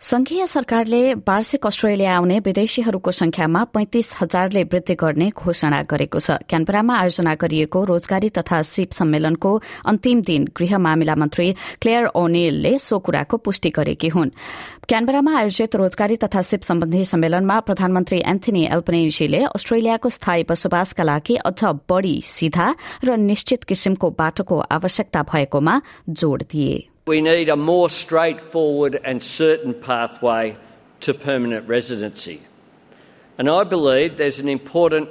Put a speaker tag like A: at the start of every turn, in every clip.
A: संघीय सरकारले वार्षिक अस्ट्रेलिया आउने विदेशीहरूको संख्यामा पैंतिस हजारले वृद्धि गर्ने घोषणा गरेको छ। क्यानबरामा आयोजना गरिएको रोजगारी तथा सिप सम्मेलनको अन्तिम दिन गृह मामिला मन्त्री क्लेयर ओनेलले सो कुराको पुष्टि गरेकी हुन्। क्यानबरामा आयोजित रोजगारी तथा सिप सम्बन्धी सम्मेलनमा प्रधानमन्त्री एन्थनी एल्पनेजीले अस्ट्रेलियाको स्थायी बसोबासका लागि अझ बढ़ी सिधा र निश्चित किसिमको बाटोको आवश्यकता भएकोमा जोड़ दिए।
B: We need a more straightforward and certain pathway to permanent residency. And I believe there's an important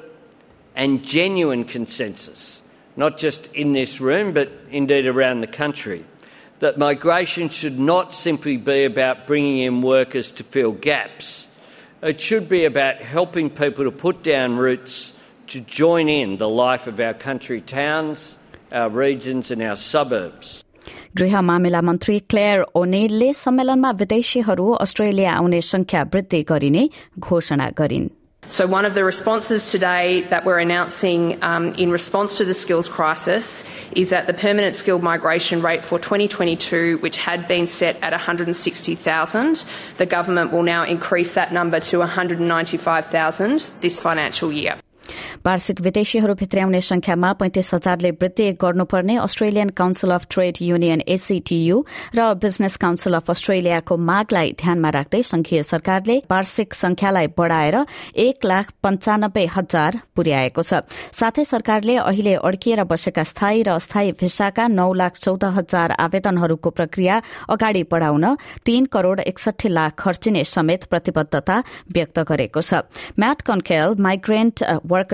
B: and genuine consensus, not just in this room, but indeed around the country, that migration should not simply be about bringing in workers to fill gaps. It should be about helping people to put down roots to join in the life of our country towns, our regions, and our suburbs.
A: गृह मामिला मन्त्री clear ओनेलले सम्मेलनमा विदेशीहरू Australia आउने संख्या वृद्धि गरिने घोषणा गरिन्
C: So, one of the responses today that we're announcing um, in response to the skills crisis is that the permanent skilled migration rate for 2022, which had been set at 160,000, the government will now increase that number to 195,000 this financial year.
A: वार्षिक विदेशीहरू भित्र्याउने संख्यामा पैंतिस हजारले वृद्धि गर्नुपर्ने Australian council of trade union ACTU raw business council of अस्ट्रेलियाको मागलाई ध्यानमा राख्दै संघीय सरकारले वार्षिक संख्यालाई बढ़ाएर एक लाख पञ्चानब्बे हजार पुर्याएको छ। साथै सरकारले अहिले अड्किएर बसेका स्थायी र अस्थायी भिसाका नौ लाख चौध हजार आवेदनहरूको प्रक्रिया अगाडि बढ़ाउन तीन करोड़ एकसठी लाख खर्चिने समेत प्रतिबद्धता व्यक्त गरेको छ। म्याट कन्केल माइग्रेन्ट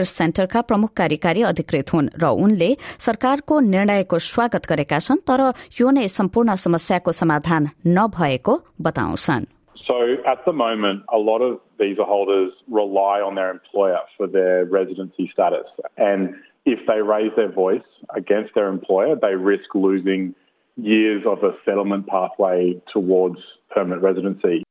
A: वर्कर्स सेन्टरका प्रमुख कार्यकारी अधिकृत हुन् र उनले सरकारको निर्णयको स्वागत गरेका छन् तर यो नै सम्पूर्ण समस्याको समाधान नभएको बताउँछन्
D: So at the moment, a lot of visa holders rely on their employer for their residency status. And if they raise their voice against their employer, they risk losing years of a settlement pathway towards permanent residency.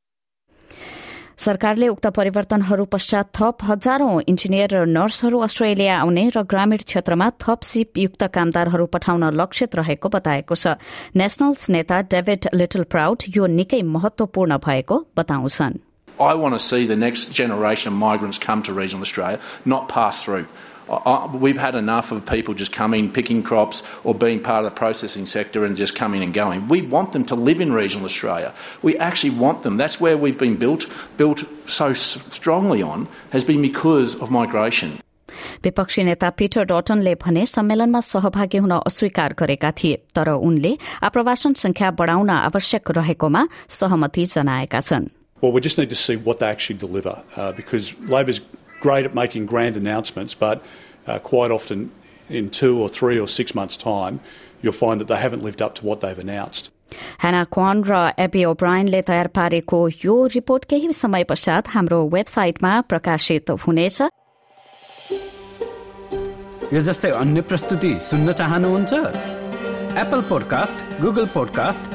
A: सरकारले उक्त परिवर्तनहरू पश्चात थप हजारौं engineer र नर्सहरू Australia आउने र ग्रामीण क्षेत्रमा थप सिपयुक्त कामदारहरू पठाउन लक्षित रहेको बताएको छ। नेशनल्स नेता डेभिड लिटल प्राउड यो निकै महत्वपूर्ण भएको बताउँछन्।
E: I want to see the next generation of migrants come to regional Australia, not pass through. I, we've had enough of people just coming, picking crops, or being part of the processing sector and just coming and going. We want them to live in regional Australia. We actually want them. That's where we've been built, built so strongly on, has been because of migration.
A: विपक्षी नेता पिटर डटनले भने सम्मेलनमा सहभागी हुन अस्वीकार गरेका थिए तर उनले आप्रवासन संख्या बढ़ाउन आवश्यक रहेकोमा सहमति जनाएका छन्
F: Well, we just need to see what they actually deliver uh, because Labor's great at making grand announcements, but uh, quite often in two or three or six months' time, you'll find that they haven't lived up to what they've announced.
A: Hannah Kuan र Abby ओब्रायनले तयार पारेको यो report केही समय पश्चात हाम्रो वेबसाइटमा प्रकाशित हुनेछ
G: यो जस्तै अन्य प्रस्तुति सुन्न चाहनुहुन्छ एप्पल पोडकास्ट गुगल पोडकास्ट